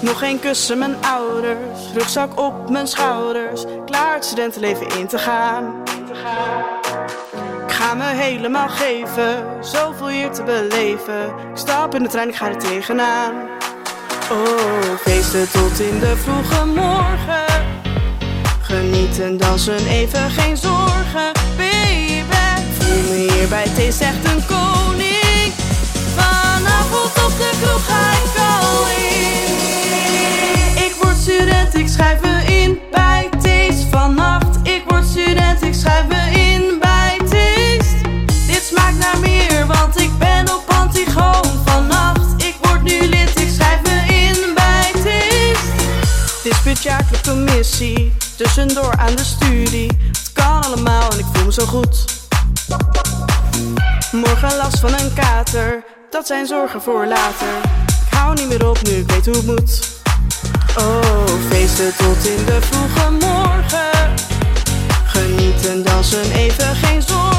Nog geen kussen mijn ouders, rugzak op mijn schouders, klaar het studentenleven in te gaan. Ik ga me helemaal geven, zoveel hier te beleven. Ik stap in de trein, ik ga er tegenaan. Oh, feesten tot in de vroege morgen. Genieten, dansen, even geen zorgen, baby. Voel me hier bij thee, zegt een koning. Vanavond op de kroeg ga ik Antigoon vannacht. Ik word nu lid, ik schrijf me in bij Thees. Dit commissie, tussendoor aan de studie. Het kan allemaal en ik voel me zo goed. Morgen last van een kater, dat zijn zorgen voor later. Ik hou niet meer op nu, ik weet hoe het moet. Oh, feesten tot in de vroege morgen. Genieten, dansen, even geen zorgen,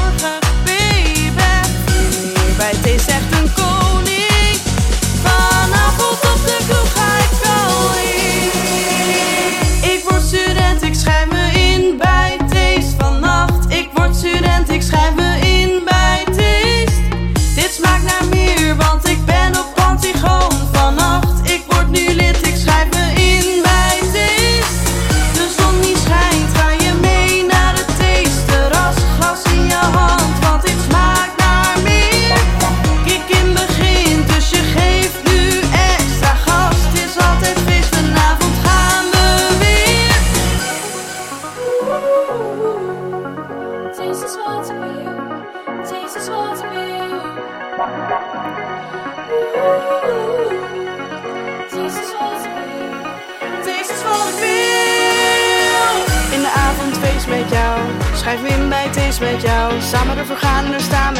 Schrijf me in bij Taste met jou. Samen ervoor gaan er staan